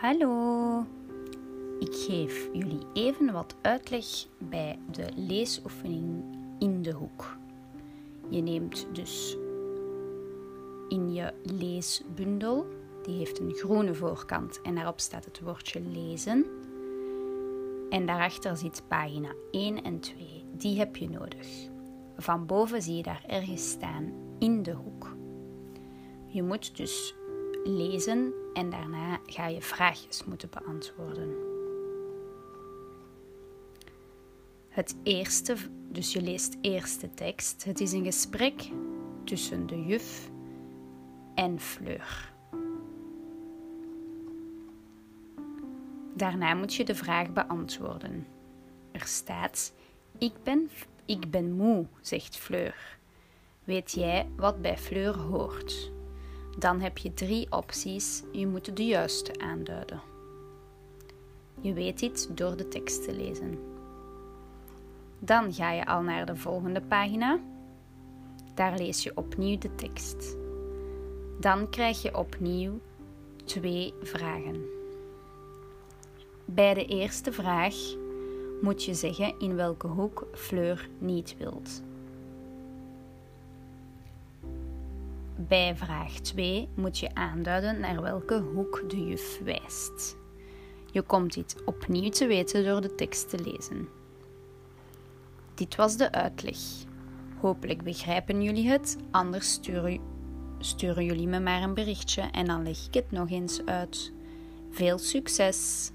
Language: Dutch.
Hallo. Ik geef jullie even wat uitleg bij de leesoefening in de hoek. Je neemt dus in je leesbundel, die heeft een groene voorkant en daarop staat het woordje lezen. En daarachter zit pagina 1 en 2. Die heb je nodig. Van boven zie je daar ergens staan in de hoek. Je moet dus lezen en daarna ga je vraagjes moeten beantwoorden. Het eerste, dus je leest eerst de tekst. Het is een gesprek tussen de juf en Fleur. Daarna moet je de vraag beantwoorden. Er staat: Ik ben, ik ben moe, zegt Fleur. Weet jij wat bij Fleur hoort? Dan heb je drie opties. Je moet de juiste aanduiden. Je weet dit door de tekst te lezen. Dan ga je al naar de volgende pagina. Daar lees je opnieuw de tekst. Dan krijg je opnieuw twee vragen. Bij de eerste vraag moet je zeggen in welke hoek Fleur niet wilt. Bij vraag 2 moet je aanduiden naar welke hoek de juf wijst. Je komt dit opnieuw te weten door de tekst te lezen. Dit was de uitleg. Hopelijk begrijpen jullie het, anders sturen, sturen jullie me maar een berichtje en dan leg ik het nog eens uit. Veel succes!